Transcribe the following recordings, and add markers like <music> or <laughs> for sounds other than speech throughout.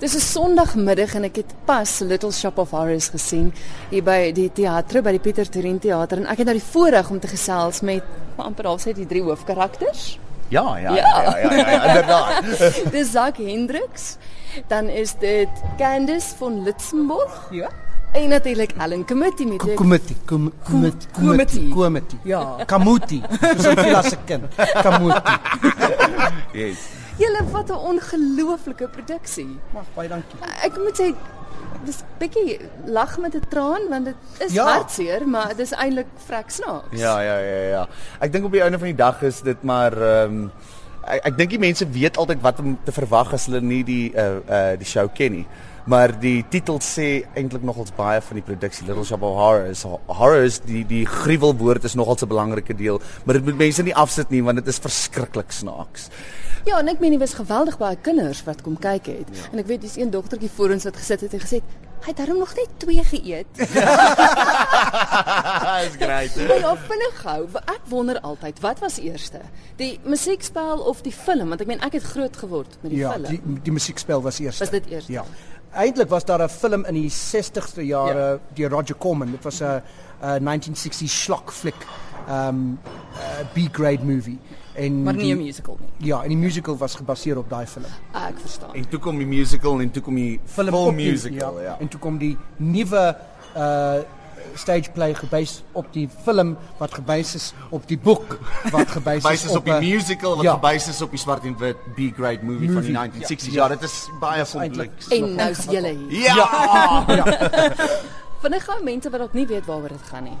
Dis 'n Sondagmiddag en ek het pas Little Shop of Horrors gesien hier by die teater by die Pieter Torin teater en ek het nou die voorreg om te gesels met amper half sê die drie hoofkarakters. Ja, ja, Ja. ja, ja, ja, ja, ja inderdaad. <laughs> Dis Zak Hendricks, dan is dit Candice von Litzenborg Ja. en natuurlik Ellen Committee met kom komiti, Komiti. komiti. Ja. Kamuti. Dis 'n klas se kind. Kamuti. Yes. Julle wat 'n ongelooflike produksie. Mag baie dankie. Ek moet sê dis bietjie lag met 'n traan want dit is Ja. hartseer, maar dis eintlik vrek snaaks. Ja, ja, ja, ja. Ek dink op die einde van die dag is dit maar ehm um, ek, ek dink die mense weet altyd wat om te verwag as hulle nie die uh uh die show ken nie. Maar die titel sê eintlik nogals baie van die produksie Little Shop of Horrors. Horrors die die gruwelwoord is nogals 'n belangrike deel, maar dit moet mense nie afsit nie want dit is verskriklik snaaks. Ja, en ek meen dit was geweldig baie kinders wat kom kyk het. Ja. En ek weet dis een dogtertjie voor ons wat gesit het en gesê het, hy het darm nog net 2 geëet. <laughs> Dis great. Maar ja, vinnig gou. Ek wonder altyd, wat was eerste? Die musiekspel of die film? Want ek meen ek het groot geword met die Ja, film. die die musiekspel was eers. Was dit eers? Ja. Eintlik was daar 'n film in die 60ste jare Ja. ja. deur Roger Corman. Dit was 'n 'n 1960s schlock flick. Um B-grade movie. En maar nie 'n musical nie. Ja, en die musical was gebaseer op daai film. Ah, ek verstaan. En toe kom die musical en toe kom die Film full op die- musical, ja. En toe kom die nuwe uh stage play gebase op die film wat gebase is op die boek wat <laughs> gebase is Basis op die een- musical wat Ja. gebaseer is op die swart en wit B-grade movie, van die Movie, 1960s. ja. Ja, dit is baie eintlik- complex. En nou is julle hier. Ja. <laughs> Vinnig gou mense wat dalk nie weet waaroor dit gaan nie.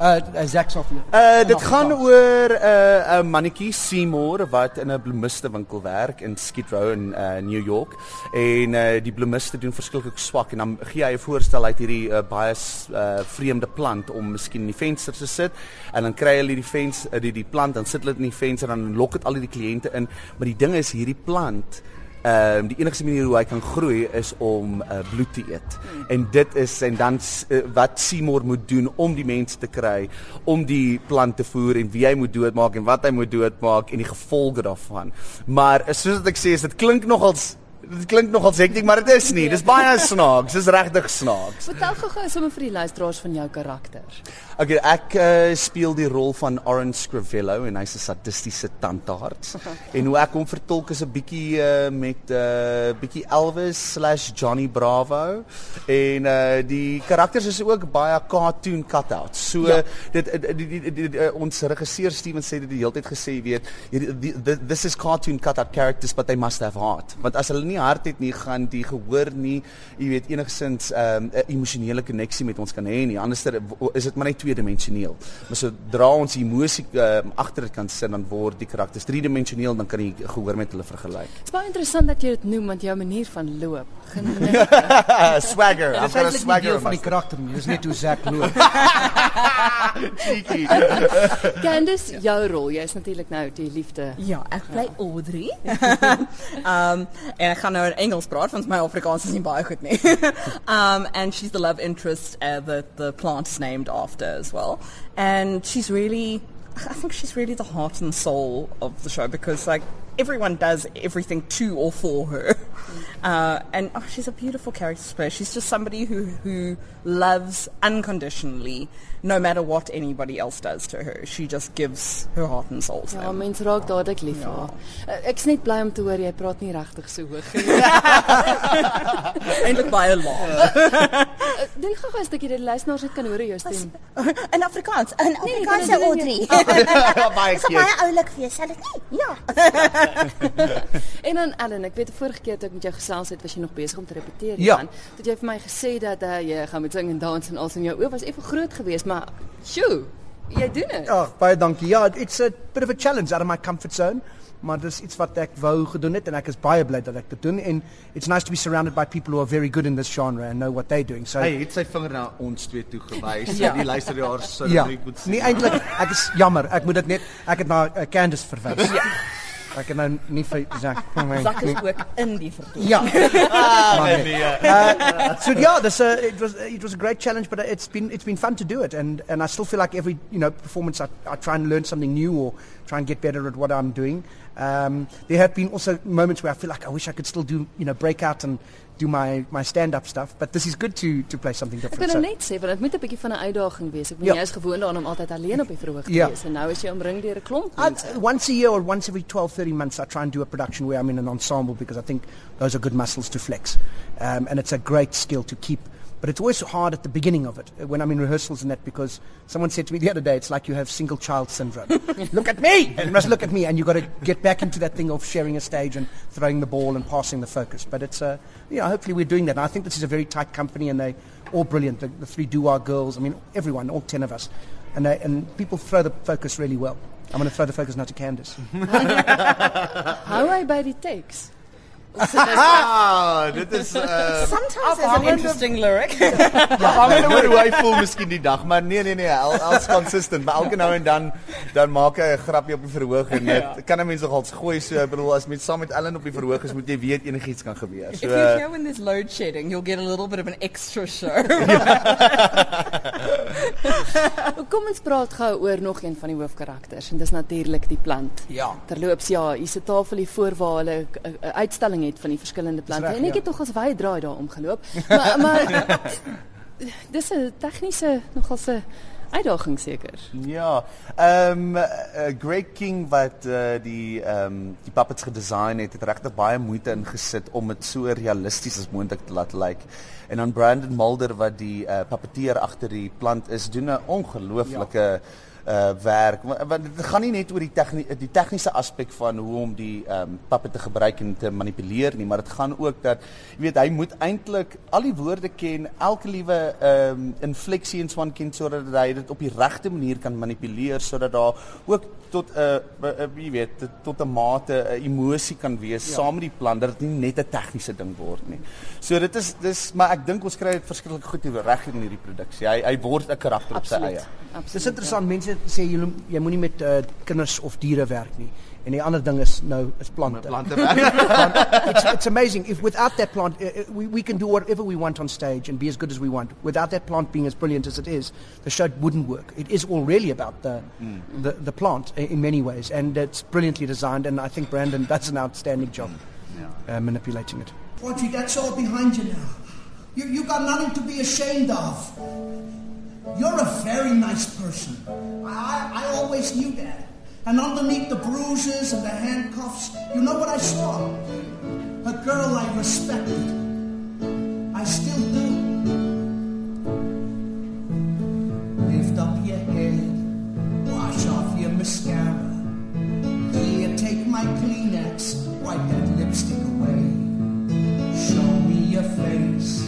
Uh, uh Zack Sofia. Uh dit gaan oor 'n uh, 'n mannetjie Seymour wat in 'n bloemiste winkel werk in Skid Row in uh, New York. En uh, die bloemiste doen verskriklik swak. En dan gee hy 'n voorstel uit hierdie uh, baie uh, vreemde plant om miskien in die venster te sit. En dan kry hulle die venster uh, die die plant dan sit hulle dit in die venster en dan lok dit al die kliënte in. Maar die ding is hierdie plant Ehm um, die enigste manier hoe hy kan groei is om uh, bloed te eet. En dit is en dan uh, wat Seymour moet doen om die mense te kry om die plant te voer en wie hy moet doodmaak en wat hy moet doodmaak en die gevolge daarvan. Maar soos wat ek sê, dit klink nogals dit klink nogals hektiek, maar dit is nie. Dis baie <laughs> snaaks. Dis regtig snaaks. Vertel gou-gou sommer vir die luisteraars van jou karakter. Okay, ek uh, speel die rol van Orange Scrivello en hy's 'n sadistiese tandarts. <laughs> en hoe ek hom vertolk is 'n bietjie uh, met 'n uh, bietjie Elvis/Johnny Bravo. En uh die karakters is ook baie cartoon cutouts. So Ja. dit die, die, die, die, die, ons regisseur Steven sê dit die hele tyd gesê, jy weet, this is cartoon cutout characters but they must have heart. Want as hulle nie hart het nie, gaan die gehoor nie, jy weet, enigsins 'n um, emosionele koneksie met ons kan hê nie. Anderster is dit maar net tweedimensioneel. Maar sodra ons die emosie um, agter dit kan sit, dan word die karakters driedimensioneel, dan kan jy gehoor met hulle vergelyk. Dit is baie interessant dat jy dit noem want jou manier van loop. <laughs> Swagger. I've got a nie swagger. in van die karakter nie. Dis net hoe Zack loop. <laughs> Cheeky. Candice, jou rol, jy is natuurlik nou die liefde. Ja, ek bly Audrey. <laughs> um en ek gaan nou in Engels praat want my Afrikaans is nie baie goed nie. <laughs> um and she's the love interest uh, that the plant is named after as well. And she's really I think she's really the heart and soul of the show because like everyone does everything to or for her. <laughs> Uh, and oh, she's a beautiful character to play. She's just somebody who who loves unconditionally, no matter what anybody else does to her. She just gives her heart and soul to Ja, them. mense raak dadelik lief vir haar. Eh, Ek's net bly om te hoor jy praat nie regtig so hoog <laughs> nie. <laughs> Eintlik baie laag. Eh, Doen gou-gou 'n stukkie dat die luisteraars net kan hoor hoe jou stem. In Afrikaans, in Nee, Afrikaans dit se doen nie. Audrey. Baie Dis 'n cute. baie oulik wees, sal dit nie? Ja. <laughs> En dan Ellen, ek weet vorige keer toe ek met jou gesels het, was jy nog besig om te repeteer Ja. hiervan. Toe jy vir my gesê dat uh, jy gaan met sing en dans en alles in jou oë was effe groot geweest, maar sjoe, jy doen dit. Ja, baie dankie. Ja, it's a bit of a challenge out of my comfort zone. Maar dis iets wat ek wou gedoen het en ek is baie bly dat ek dit doen en it's nice to be surrounded by people who are very good in this genre and know what they're doing. So Hy het sy vinger na ons twee toe gewys. Ja. Ja. Die luisteraars sou ja. dit goed sien. Nee eintlik ek is jammer. Ek moet dit net ek het na uh, Candice verwys. Ja. Ek het nou nie vir Zak. Zak is ook in die vertoon. Ja. Ah, nee. nee. Uh, so yeah, this uh, it was it was a great challenge, but it's been it's been fun to do it, and and I still feel like every you know performance I, I try and learn something new or try and get better at what I'm doing. Um, there have been also moments where I feel like I wish I could still do you know break out and do my my stand up stuff, but this is good to to play something Ek different. kan nou So- net sê want dit moet 'n bietjie van 'n uitdaging wees. Ek ben Ja. jy's gewoond daaraan om altyd alleen op die verhoog te Ja. wees en nou is jy omring deur 'n klomp mense. once a year or once every 12, 13 months, I try and do a production where I'm in an ensemble because I think those are good muscles to flex. Um, and it's a great skill to keep. But it's always hard at the beginning of it uh, when I'm in rehearsals and that because someone said to me the other day, it's like you have single child syndrome. look at me! You must look at me. And you've got to get back into that thing of sharing a stage and throwing the ball and passing the focus. But it's, uh, you know, hopefully we're doing that. And I think this is a very tight company and they all brilliant. The, the three Dua girls, I mean, everyone, all 10 of us. And, they, and people throw the focus really well. I'm going to throw the focus now to Candice. Hy by die teks? <laughs> Ah, dit is uh <laughs> Sometimes there's an interesting lyric. <laughs> afhangende oor hoe hy voel miskien die dag, maar nee nee nee, al als consistent, maar elke nou en dan dan maak hy 'n grapjie op die verhoog en dit kan 'n mens nogal gooi so, ek bedoel as met saam met Ellen op die verhoog is, moet jy weet enigiets kan gebeur. If So you're here when there's load shedding, you'll get a little bit of an extra show. Kom ons praat gou oor nog een van die hoofkarakters en dis natuurlik die plant. Ja. Terloops ja, hier's 'n tafel hier voor waar hulle 'n 'n uitstalling het van die verskillende plante. reg, en ek ja. het tog as baie draai daar omgeloop. Maar <laughs> maar <laughs> dis 'n tegniese nogal 'n uitdaging seker. Ja, ehm um, uh, Greg King wat uh, die ehm um, die puppets gedesign het, het regtig baie moeite ingesit om dit so realisties as moontlik te laat lyk. En dan Brandon Mulder wat die uh, puppeteer agter die plant is, doen 'n ongelooflike ja. Uh werk Wa- want dit gaan nie net oor die tegni die tegniese aspek van hoe om die ehm um, puppet te gebruik en te manipuleer nie maar dit gaan ook dat jy weet hy moet eintlik al die woorde ken elke liewe ehm um, infleksie en swan ken sodat hy dit op die regte manier kan manipuleer sodat daar ook tot 'n uh, uh, jy weet tot- 'n mate 'n emosie kan wees ja. saam met die plan dat dit nie net 'n tegniese ding word nie. So dit is dis maar ek dink ons kry dit verskriklik goed reg in hierdie produksie. Hy hy word 'n karakter op sy eie. Absoluut. Dis interessant mense sê jy jy moenie met uh, kinders of diere werk nie. En die ander ding is nou is plante. Plante <laughs> it's, it's amazing if without that plant uh, uh, we, we can do whatever we want on stage and be as good as we want. Without that plant being as brilliant as it is, the show wouldn't work. It is all really about the the, the plant in many ways and it's brilliantly designed and I think Brandon does an outstanding job uh, manipulating it. Audrey, that's all behind you now. You, you got nothing to be ashamed of. You're a very nice person. I, I, always knew that. And underneath the bruises and the handcuffs, you know what I saw? A girl I respected. I still do. Lift up your head, wash off your mascara. Here, take my Kleenex, wipe that lipstick away. Show me your face,